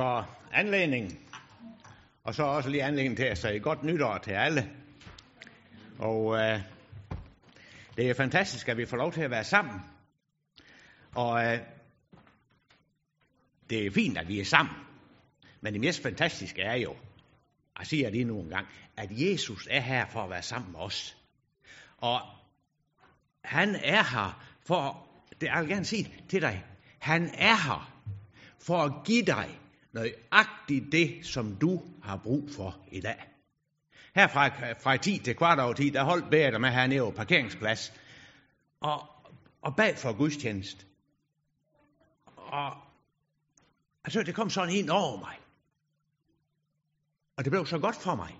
for anledningen. Og så også lige anledningen til at sige godt nytår til alle. Og øh, det er fantastisk, at vi får lov til at være sammen. Og øh, det er fint, at vi er sammen. Men det mest fantastiske er jo, jeg siger det nu en gang, at Jesus er her for at være sammen med os. Og han er her for, det jeg vil gerne sige til dig, han er her for at give dig nøjagtigt det, som du har brug for i dag. Her fra, fra 10 til kvart over 10, der holdt bæret med hernede på parkeringsplads. Og, og bag for gudstjenest. Og altså, det kom sådan ind over mig. Og det blev så godt for mig.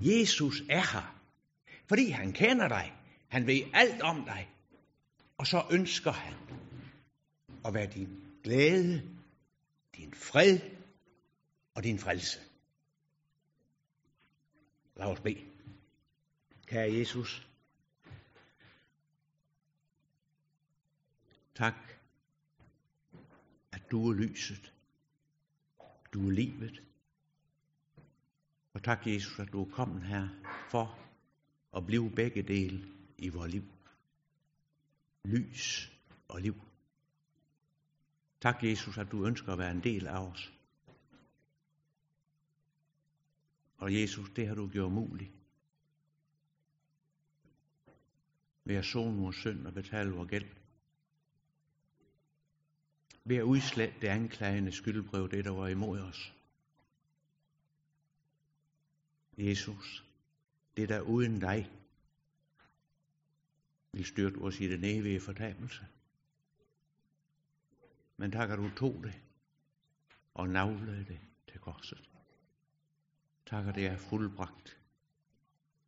Jesus er her. Fordi han kender dig. Han ved alt om dig. Og så ønsker han at være din glæde, din fred og din frelse. Lad os bede. Kære Jesus, tak, at du er lyset. Du er livet. Og tak, Jesus, at du er kommet her for at blive begge dele i vores liv. Lys og liv. Tak, Jesus, at du ønsker at være en del af os. Og Jesus, det har du gjort muligt. Ved at sone vores synd og betale vores gæld. Ved at udslette det anklagende skyldbrev, det der var imod os. Jesus, det der uden dig vil styrte os i den evige fortabelse. Men tak, at du tog det og navlede det til korset. Tak, at det er fuldbragt.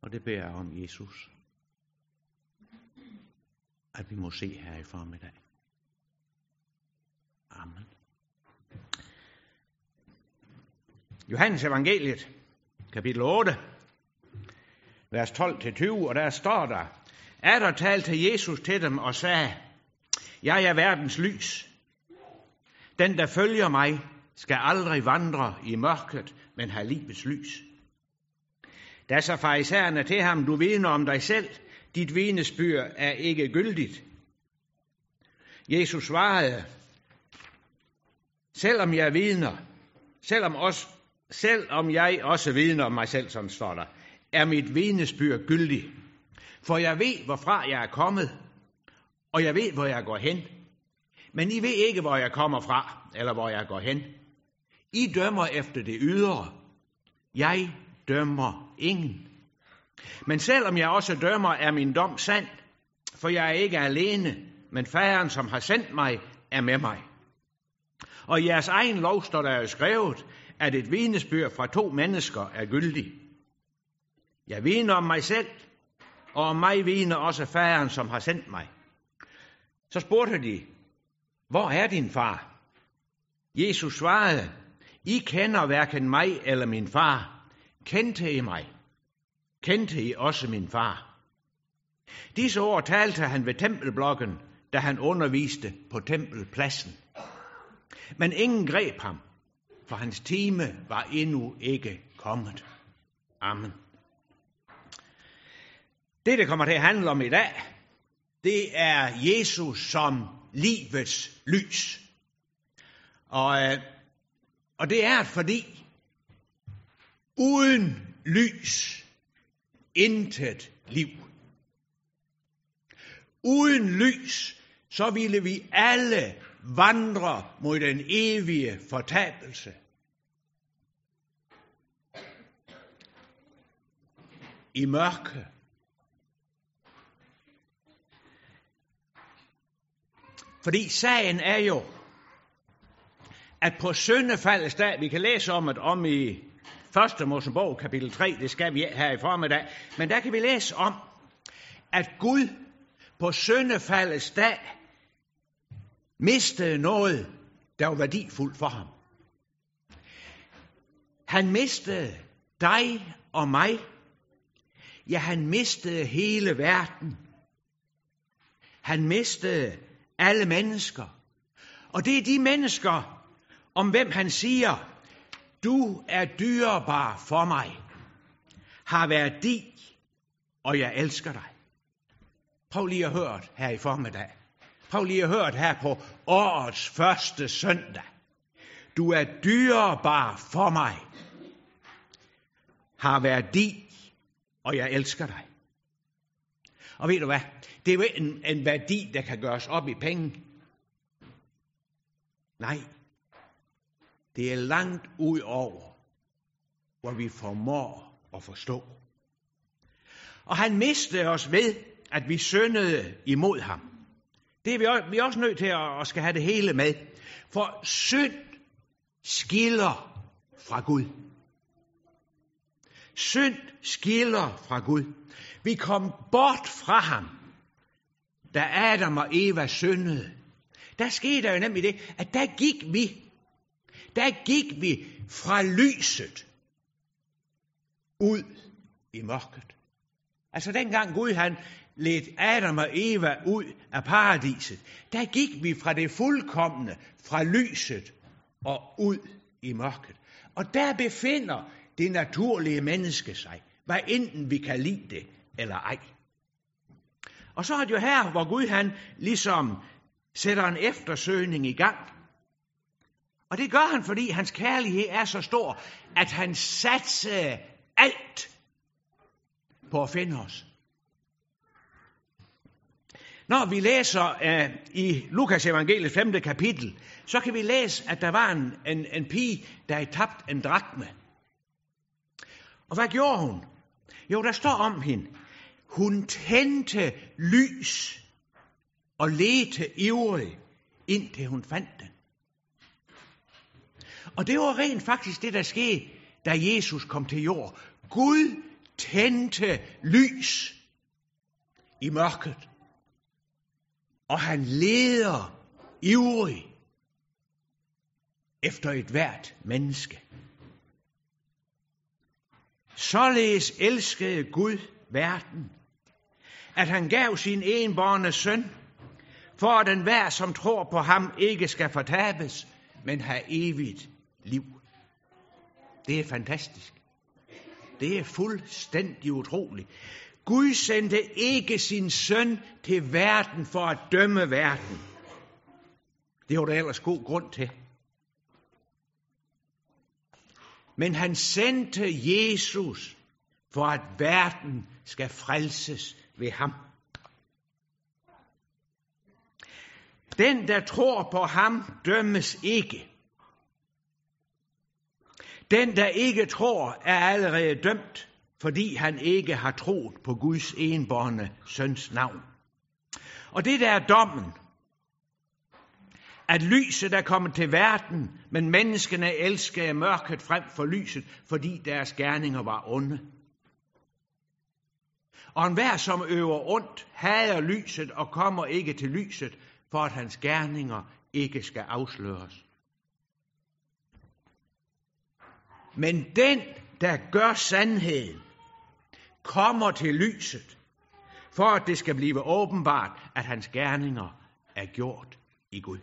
Og det beder jeg om, Jesus, at vi må se her i formiddag. Amen. Johannes evangeliet, kapitel 8, vers 12-20, og der står der, er der talte Jesus til dem og sagde, jeg er verdens lys. Den, der følger mig, skal aldrig vandre i mørket, men have livets lys. Da så farisæerne til ham, du vidner om dig selv, dit vidnesbyr er ikke gyldigt. Jesus svarede, selvom jeg vidner, selvom, også, selvom jeg også vidner om mig selv, som står der, er mit vidnesbyr gyldigt. For jeg ved, hvorfra jeg er kommet, og jeg ved, hvor jeg går hen. Men I ved ikke, hvor jeg kommer fra, eller hvor jeg går hen. I dømmer efter det ydre. Jeg dømmer ingen. Men selvom jeg også dømmer, er min dom sand, for jeg er ikke alene, men faderen, som har sendt mig, er med mig. Og i jeres egen lov står der jo skrevet, at et vidnesbyrd fra to mennesker er gyldig. Jeg vidner om mig selv, og om mig vidner også faderen, som har sendt mig. Så spurgte de, hvor er din far? Jesus svarede, I kender hverken mig eller min far. Kendte I mig? Kendte I også min far? Disse ord talte han ved tempelblokken, da han underviste på tempelpladsen. Men ingen greb ham, for hans time var endnu ikke kommet. Amen. Det, det kommer til at handle om i dag, det er Jesus som livets lys. Og, øh, og det er fordi, uden lys, intet liv. Uden lys, så ville vi alle vandre mod den evige fortabelse. I mørke. Fordi sagen er jo, at på søndefaldets dag, vi kan læse om det om i 1. Mosebog, kapitel 3, det skal vi her i formiddag, men der kan vi læse om, at Gud på søndefaldets dag mistede noget, der var værdifuldt for ham. Han mistede dig og mig. Ja, han mistede hele verden. Han mistede alle mennesker. Og det er de mennesker om hvem han siger, du er dyrebar for mig, har værdi, og jeg elsker dig. Prøv lige at høre det her i formiddag. Prøv lige at høre det her på årets første søndag. Du er dyrebar for mig, har værdi, og jeg elsker dig. Og ved du hvad? Det er jo en, en værdi, der kan gøres op i penge. Nej. Det er langt ud over, hvor vi formår at forstå. Og han mistede os ved, at vi syndede imod ham. Det er vi også, vi er også nødt til at, at skal have det hele med. For synd skiller fra Gud. Synd skiller fra Gud. Vi kom bort fra ham, da Adam og Eva syndede. Der skete der jo nemlig det, at der gik vi, der gik vi fra lyset ud i mørket. Altså dengang Gud han led Adam og Eva ud af paradiset, der gik vi fra det fuldkommende, fra lyset og ud i mørket. Og der befinder det naturlige menneske sig, hvad enten vi kan lide det eller ej. Og så er det jo her, hvor Gud han ligesom sætter en eftersøgning i gang. Og det gør han, fordi hans kærlighed er så stor, at han satser alt på at finde os. Når vi læser uh, i Lukas evangeliet 5. kapitel, så kan vi læse, at der var en, en, en pige, der havde tabt en drakme. Og hvad gjorde hun? Jo, der står om hende. Hun tændte lys og ledte ivrig, indtil hun fandt den. Og det var rent faktisk det, der skete, da Jesus kom til jord. Gud tændte lys i mørket. Og han leder ivrig efter et hvert menneske. Således elskede Gud verden, at han gav sin enborne søn, for at den hver, som tror på ham, ikke skal fortabes, men have evigt liv. Det er fantastisk. Det er fuldstændig utroligt. Gud sendte ikke sin søn til verden for at dømme verden. Det var der ellers god grund til. Men han sendte Jesus for at verden skal frelses ved ham. Den, der tror på ham, dømmes ikke. Den, der ikke tror, er allerede dømt, fordi han ikke har troet på Guds enborne søns navn. Og det der er dommen, at lyset er kommet til verden, men menneskene elskede mørket frem for lyset, fordi deres gerninger var onde. Og enhver, som øver ondt, hader lyset og kommer ikke til lyset, for at hans gerninger ikke skal afsløres. Men den, der gør sandheden, kommer til lyset, for at det skal blive åbenbart, at hans gerninger er gjort i Gud.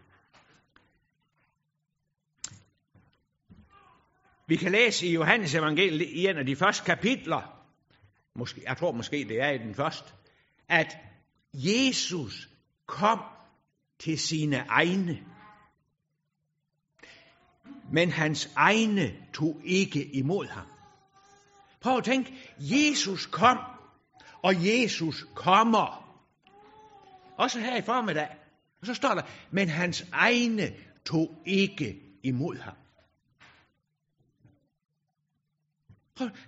Vi kan læse i Johannes evangeliet i en af de første kapitler, måske, jeg tror måske det er i den første, at Jesus kom til sine egne. Men hans egne tog ikke imod ham. Prøv at tænke, Jesus kom, og Jesus kommer. Også her i formiddag. Og så står der, men hans egne tog ikke imod ham.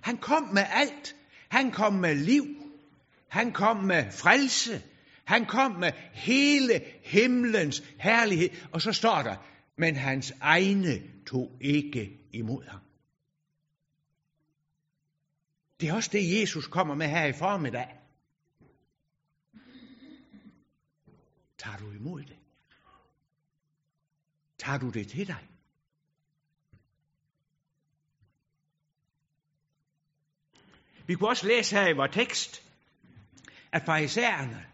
Han kom med alt. Han kom med liv. Han kom med frelse. Han kom med hele himlens herlighed. Og så står der, men hans egne tog ikke imod ham. Det er også det, Jesus kommer med her i formiddag. Tager du imod det? Tager du det til dig? Vi kunne også læse her i vores tekst, at farisæerne,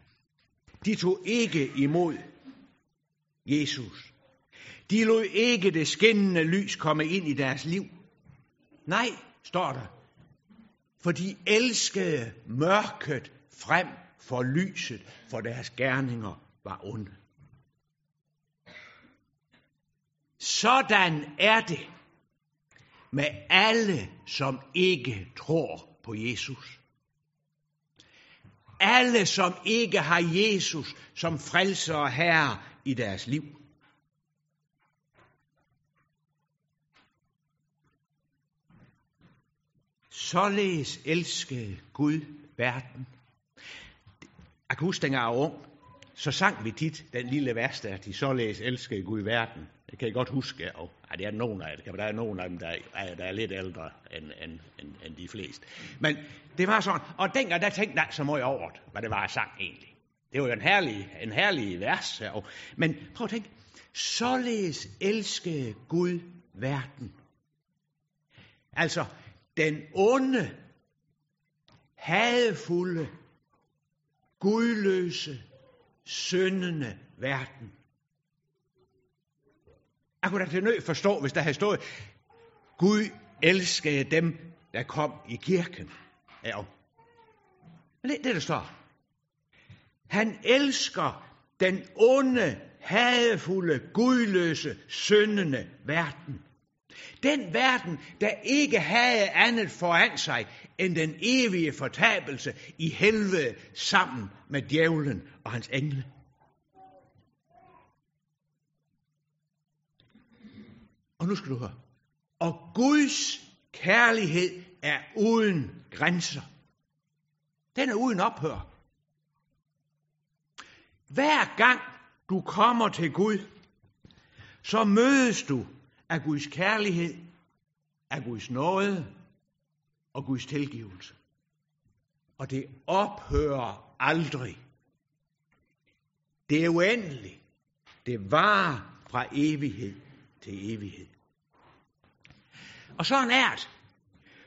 de tog ikke imod Jesus. De lod ikke det skinnende lys komme ind i deres liv. Nej, står der. For de elskede mørket frem for lyset, for deres gerninger var onde. Sådan er det med alle, som ikke tror på Jesus. Alle, som ikke har Jesus som frelser og herre i deres liv. Således elskede Gud verden. Jeg kan huske, dengang jeg var ung, så sang vi tit den lille vers der, de således elskede Gud verden. Det kan jeg godt huske, og ej, det er nogen af dem. der er nogen af dem, der er, der er lidt ældre end, end, end, end de fleste. Men det var sådan, og dengang der tænkte jeg så meget over det, hvad det var, jeg sang egentlig. Det var jo en herlig, en herlig vers. Og, Men prøv at tænke, således elskede Gud verden. Altså, den onde, hadefulde, gudløse, syndende verden. Jeg kunne da til nød forstå, hvis der havde stået, Gud elskede dem, der kom i kirken. Ja, men det er det, der står. Han elsker den onde, hadefulde, gudløse, syndende verden. Den verden, der ikke havde andet foran sig end den evige fortabelse i helvede sammen med djævlen og hans engle. Og nu skal du høre. Og Guds kærlighed er uden grænser. Den er uden ophør. Hver gang du kommer til Gud, så mødes du af Guds kærlighed, af Guds nåde og Guds tilgivelse. Og det ophører aldrig. Det er uendeligt. Det var fra evighed til evighed. Og sådan er det,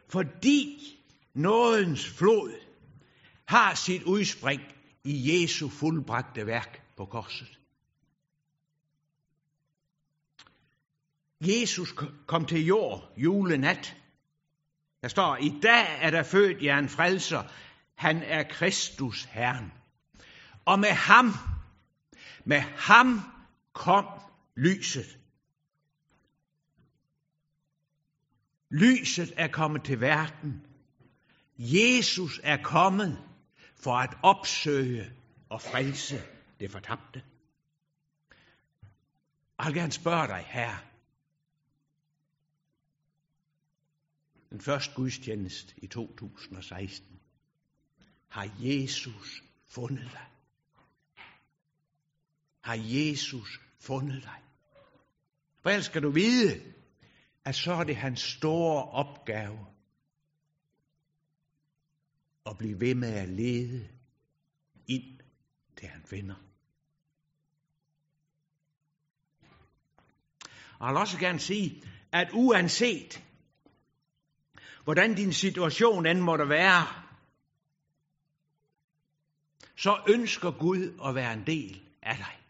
fordi nådens flod har sit udspring i Jesu fuldbragte værk på korset. Jesus kom til jord julenat. Der står, i dag er der født jer en frelser. Han er Kristus Herren. Og med ham, med ham kom lyset. Lyset er kommet til verden. Jesus er kommet for at opsøge og frelse det fortabte. Jeg vil gerne spørge dig her. Den første gudstjeneste i 2016. Har Jesus fundet dig? Har Jesus fundet dig? For ellers skal du vide, at så er det hans store opgave at blive ved med at lede ind til han finder. Og jeg vil også gerne sige, at uanset hvordan din situation end måtte være, så ønsker Gud at være en del af dig.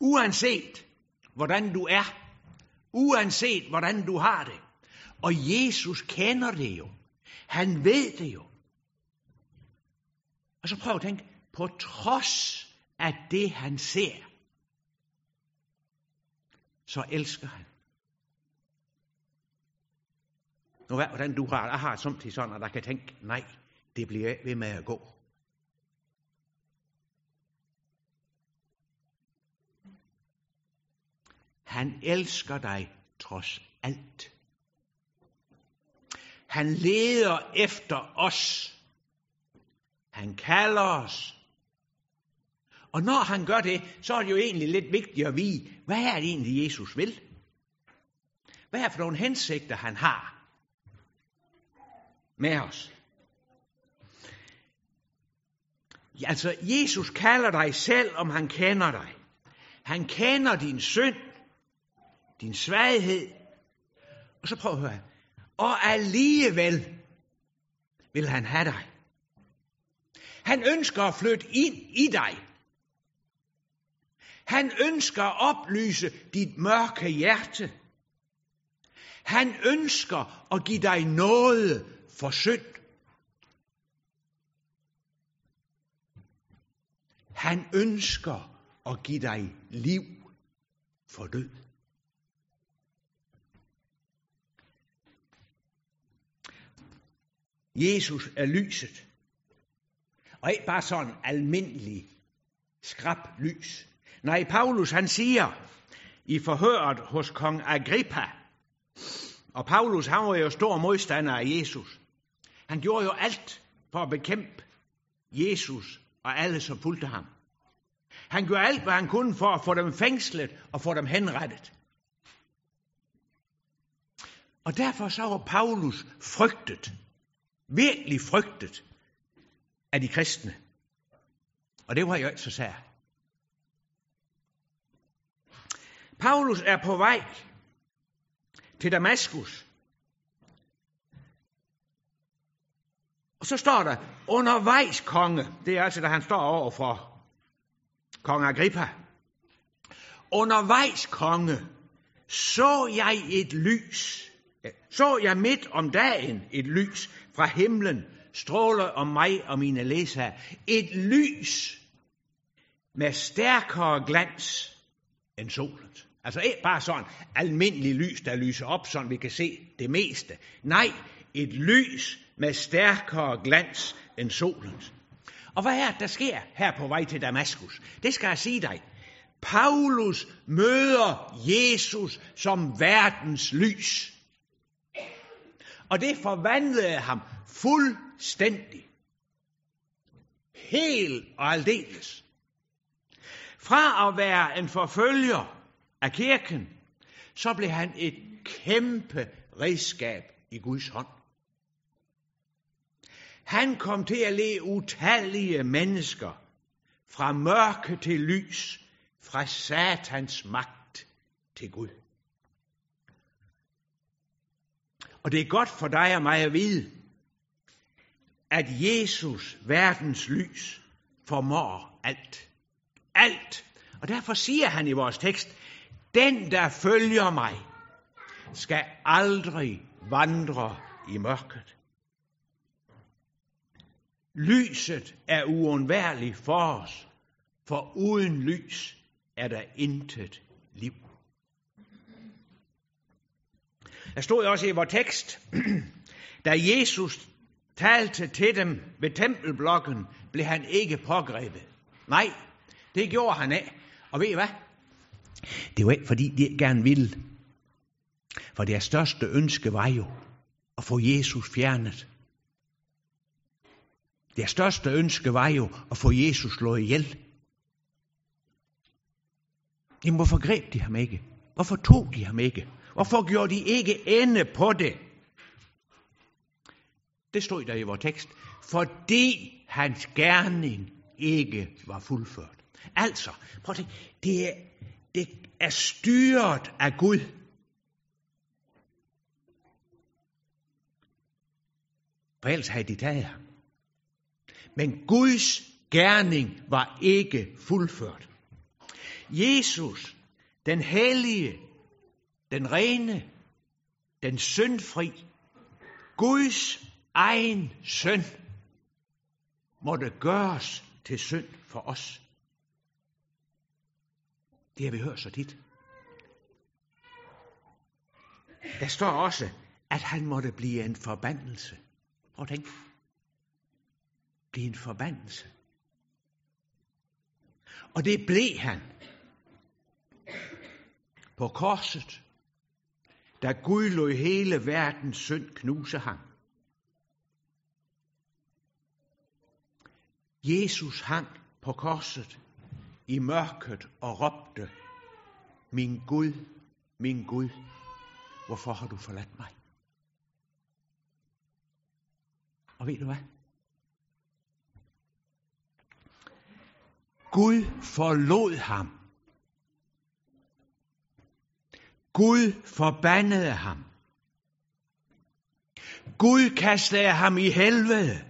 Uanset hvordan du er, uanset hvordan du har det. Og Jesus kender det jo. Han ved det jo. Og så prøv at tænke, på trods af det han ser, så elsker han. Nu hvordan du har, jeg har samtidig sådan, at der kan tænke, nej, det bliver ved med at gå. Han elsker dig trods alt. Han leder efter os. Han kalder os. Og når han gør det, så er det jo egentlig lidt vigtigt at vide, hvad er det egentlig, Jesus vil? Hvad er det for nogle hensigter, han har med os? Altså, Jesus kalder dig selv, om han kender dig. Han kender din synd din svaghed. Og så prøv at høre. Og alligevel vil han have dig. Han ønsker at flytte ind i dig. Han ønsker at oplyse dit mørke hjerte. Han ønsker at give dig noget for synd. Han ønsker at give dig liv for død. Jesus er lyset. Og ikke bare sådan almindelig skrab lys. Nej, Paulus han siger i forhøret hos kong Agrippa, og Paulus han var jo stor modstander af Jesus. Han gjorde jo alt for at bekæmpe Jesus og alle, som fulgte ham. Han gjorde alt, hvad han kunne for at få dem fængslet og få dem henrettet. Og derfor så var Paulus frygtet, virkelig frygtet af de kristne. Og det var jo ikke så sær. Paulus er på vej til Damaskus. Og så står der, undervejs konge, det er altså, da han står over for kong Agrippa. Undervejs konge, så jeg et lys, så jeg midt om dagen et lys fra himlen, stråle om mig og mine læsere. Et lys med stærkere glans end solens. Altså ikke bare sådan almindelig lys, der lyser op, så vi kan se det meste. Nej, et lys med stærkere glans end solens. Og hvad er det, der sker her på vej til Damaskus? Det skal jeg sige dig. Paulus møder Jesus som verdens lys. Og det forvandlede ham fuldstændig. Helt og aldeles. Fra at være en forfølger af kirken, så blev han et kæmpe redskab i Guds hånd. Han kom til at lede utallige mennesker fra mørke til lys, fra satans magt til Gud. Og det er godt for dig og mig at vide, at Jesus, verdens lys, formår alt. Alt. Og derfor siger han i vores tekst, den der følger mig, skal aldrig vandre i mørket. Lyset er uundværligt for os, for uden lys er der intet liv. Der stod også i vores tekst, da Jesus talte til dem ved tempelblokken, blev han ikke pågrebet. Nej, det gjorde han ikke. Og ved I hvad? Det var ikke, fordi de gerne ville. For deres største ønske var jo at få Jesus fjernet. Deres største ønske var jo at få Jesus slået ihjel. Jamen, hvorfor greb de ham ikke? Hvorfor tog de ham ikke? Hvorfor gjorde de ikke ende på det? Det stod der i vores tekst. Fordi hans gerning ikke var fuldført. Altså, prøv at tænke, det er, det er styret af Gud. For ellers havde de taget ham. Men Guds gerning var ikke fuldført. Jesus, den hellige, den rene, den syndfri, Guds egen søn, måtte gøres til synd for os. Det har vi hørt så tit. Der står også, at han måtte blive en forbandelse. Prøv at tænke. Blive en forbandelse. Og det blev han. På korset, da Gud lod hele verdens synd knuse ham. Jesus hang på korset i mørket og råbte, min Gud, min Gud, hvorfor har du forladt mig? Og ved du hvad? Gud forlod ham. Gud forbandede ham. Gud kastede ham i helvede,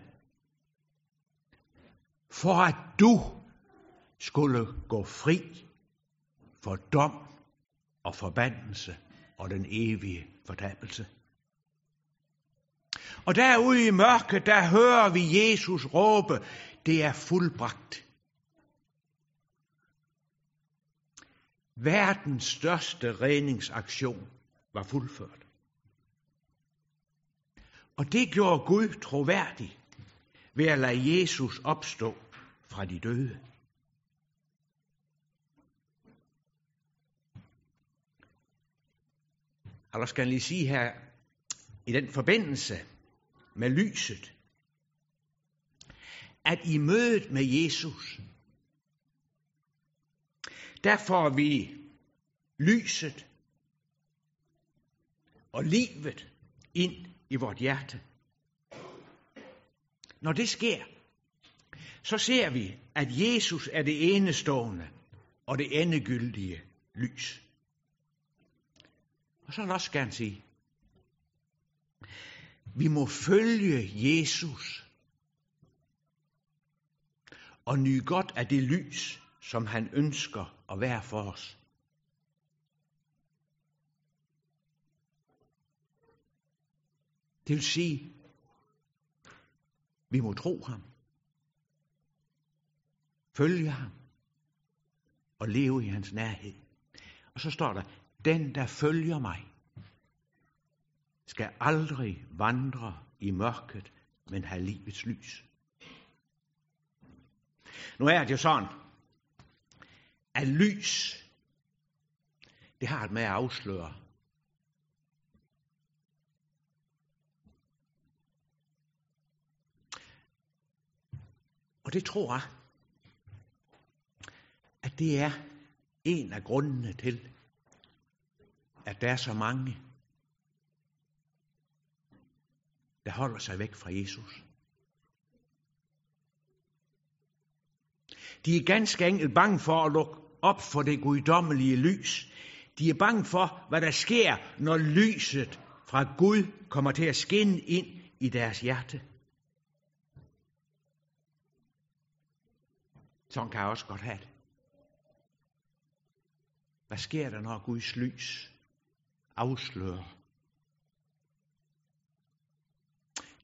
for at du skulle gå fri for dom og forbandelse og den evige fortabelse. Og derude i mørket, der hører vi Jesus råbe, det er fuldbragt. Verdens største redningsaktion var fuldført. Og det gjorde Gud troværdig ved at lade Jesus opstå fra de døde. Eller skal jeg lige sige her, i den forbindelse med lyset, at i mødet med Jesus, der får vi lyset og livet ind i vort hjerte. Når det sker, så ser vi, at Jesus er det enestående og det endegyldige lys. Og så vil jeg også gerne sige, vi må følge Jesus og nyde godt af det lys, som han ønsker at være for os. Det vil sige, vi må tro ham, følge ham og leve i hans nærhed. Og så står der, den der følger mig, skal aldrig vandre i mørket, men have livets lys. Nu er det jo sådan, af lys, det har det med at afsløre. Og det tror jeg, at det er en af grundene til, at der er så mange, der holder sig væk fra Jesus. De er ganske enkelt bange for at lukke op for det guddommelige lys. De er bange for, hvad der sker, når lyset fra Gud kommer til at skinne ind i deres hjerte. Sådan kan jeg også godt have det. Hvad sker der, når Guds lys afslører?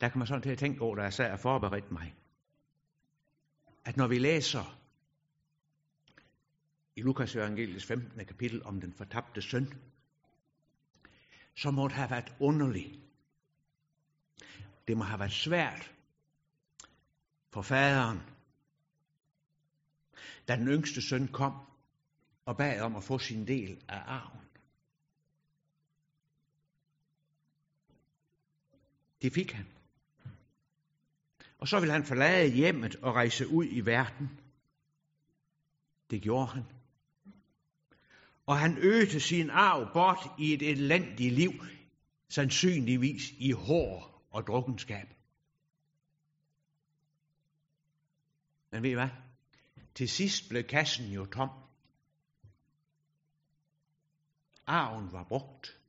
Der kan man sådan til at tænke over, da jeg sad og forberedte mig. At når vi læser i Lukas evangeliets 15. kapitel om den fortabte søn, som måtte have været underlig. Det må have været svært for faderen, da den yngste søn kom og bad om at få sin del af arven. Det fik han. Og så ville han forlade hjemmet og rejse ud i verden. Det gjorde han. Og han øgte sin arv bort i et elendigt liv, sandsynligvis i hår og drukkenskab. Men ved I hvad? Til sidst blev kassen jo tom. Arven var brugt,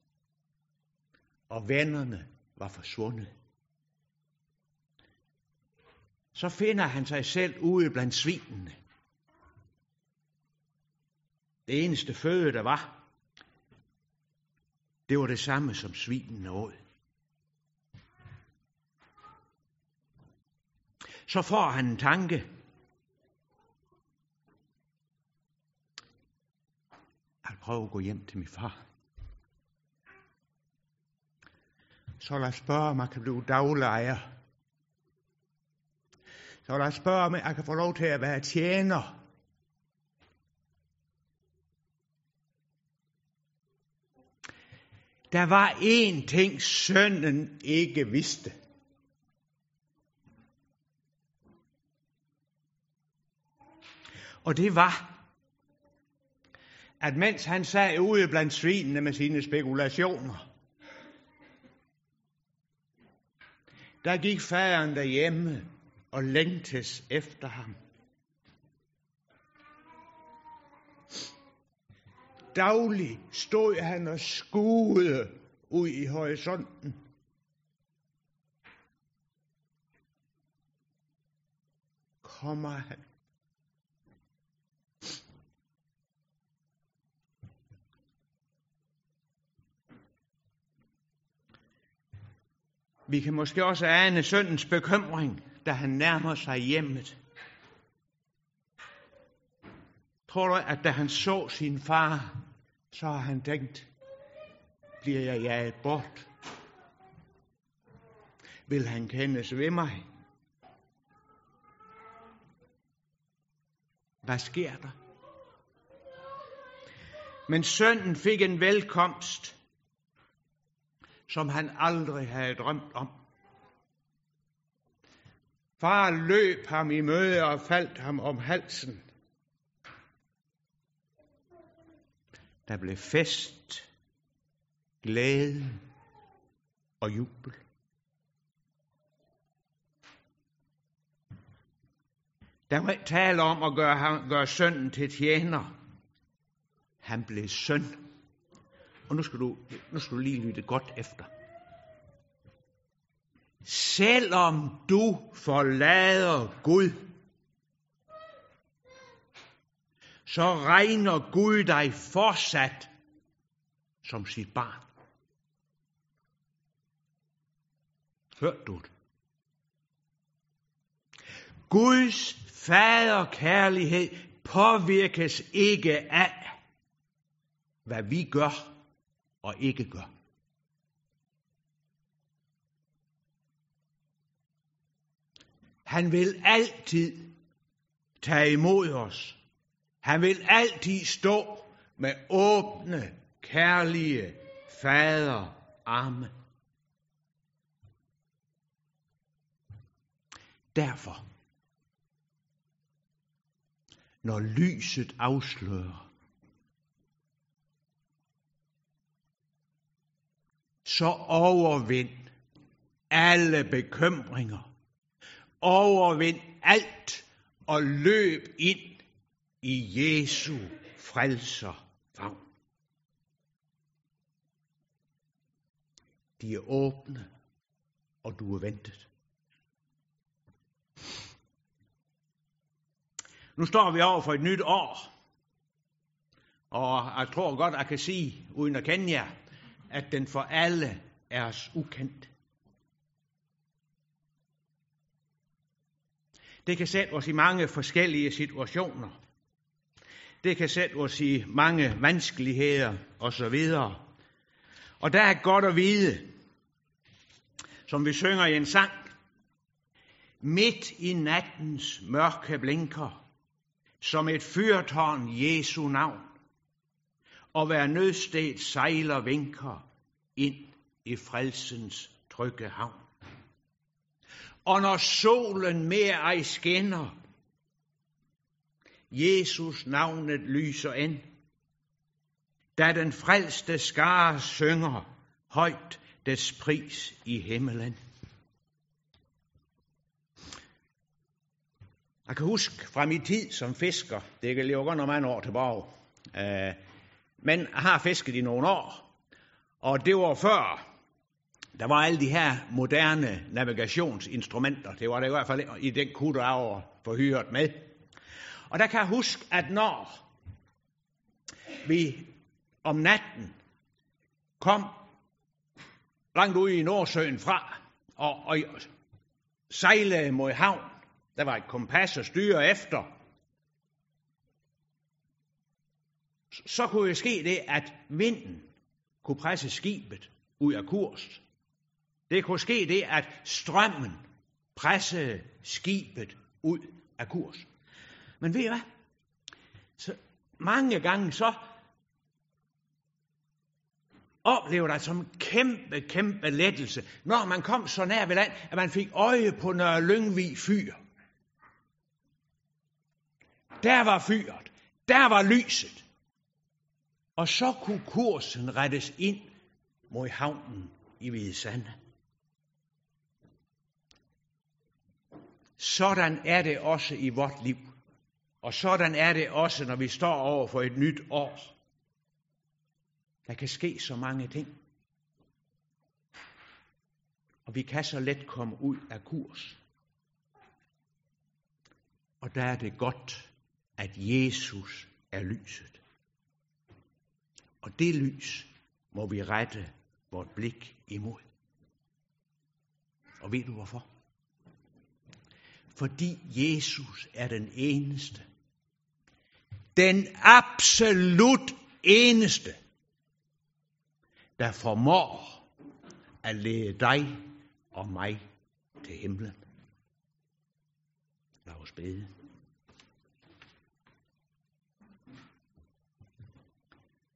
og vennerne var forsvundet. Så finder han sig selv ude blandt svinene. Det eneste føde, der var, det var det samme som svinene åd. Så får han en tanke. Jeg prøver at gå hjem til min far. Så lad os spørge, om jeg kan blive daglejer. Så lad os spørge, om jeg kan få lov til at være tjener. Der var én ting, sønnen ikke vidste. Og det var, at mens han sad ude blandt svinene med sine spekulationer, der gik faderen derhjemme og længtes efter ham. daglig stod han og skuede ud i horisonten. Kommer han? Vi kan måske også ane søndens bekymring, da han nærmer sig hjemmet. Tror du, at da han så sin far, så har han tænkt, bliver jeg jaget bort? Vil han kendes ved mig? Hvad sker der? Men sønnen fik en velkomst, som han aldrig havde drømt om. Far løb ham i møde og faldt ham om halsen. Der blev fest, glæde og jubel. Der var tale om at gøre, ham, gøre sønnen til tjener. Han blev søn. Og nu skal, du, nu skal du lige lytte godt efter. Selvom du forlader Gud, så regner Gud dig fortsat som sit barn. Hørte du det? Guds faderkærlighed påvirkes ikke af, hvad vi gør og ikke gør. Han vil altid tage imod os. Han vil altid stå med åbne, kærlige fader arme. Derfor, når lyset afslører, så overvind alle bekymringer. Overvind alt og løb ind i Jesu frelser favn. De er åbne, og du er ventet. Nu står vi over for et nyt år, og jeg tror godt, jeg kan sige, uden at kende jer, at den for alle er os ukendt. Det kan sætte os i mange forskellige situationer. Det kan sætte os i mange vanskeligheder osv. Og der er godt at vide, som vi synger i en sang, midt i nattens mørke blinker, som et fyrtårn Jesu navn, og hver nødsted sejler vinker ind i frelsens trygge havn. Og når solen mere ej skinner, Jesus navnet lyser ind, da den frelste skare synger højt dets pris i himmelen. Jeg kan huske fra min tid som fisker, det kan lige godt mange år tilbage, øh, men jeg har fisket i nogle år, og det var før, der var alle de her moderne navigationsinstrumenter. Det var det i hvert fald i den kutter, jeg var forhyret med. Og der kan jeg huske, at når vi om natten kom langt ude i Nordsøen fra, og, og sejlede mod havn, der var et kompas at styre efter, så kunne det ske det, at vinden kunne presse skibet ud af kurs. Det kunne ske det, at strømmen pressede skibet ud af kurs. Men ved I hvad? Så mange gange så oplevede jeg som kæmpe, kæmpe lettelse, når man kom så nær ved land, at man fik øje på Nørre Lyngvig fyr. Der var fyret. Der var lyset. Og så kunne kursen rettes ind mod havnen i Hvide Sande. Sådan er det også i vort liv. Og sådan er det også, når vi står over for et nyt år. Der kan ske så mange ting. Og vi kan så let komme ud af kurs. Og der er det godt, at Jesus er lyset. Og det lys må vi rette vort blik imod. Og ved du hvorfor? Fordi Jesus er den eneste. Den absolut eneste, der formår at lede dig og mig til himlen. Lad os bede.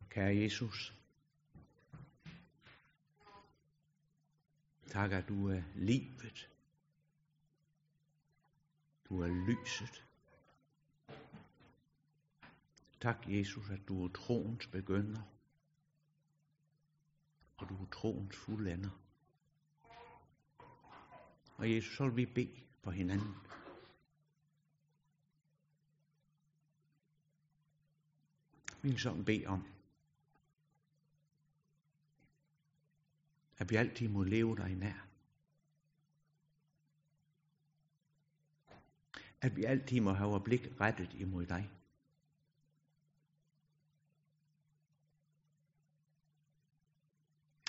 Kære Jesus, tak at du er livet. Du er lyset. Tak, Jesus, at du er troens begynder, og du er troens fuldender. Og Jesus, så vil vi bede for hinanden. Vi vil sådan bede om, at vi altid må leve dig nær. At vi altid må have vores blik rettet imod dig.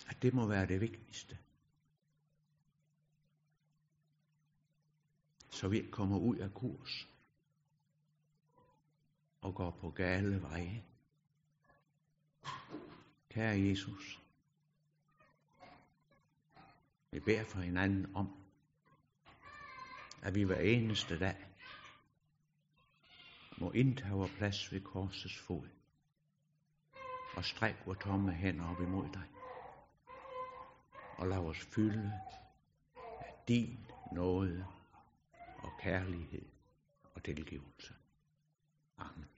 At det må være det vigtigste. Så vi ikke kommer ud af kurs og går på gale veje. Kære Jesus, vi beder for hinanden om, at vi hver eneste dag må indtage vores plads ved korsets fod og stræk vores tomme hænder op imod dig og lad os fylde af din nåde og kærlighed og tilgivelse. Amen.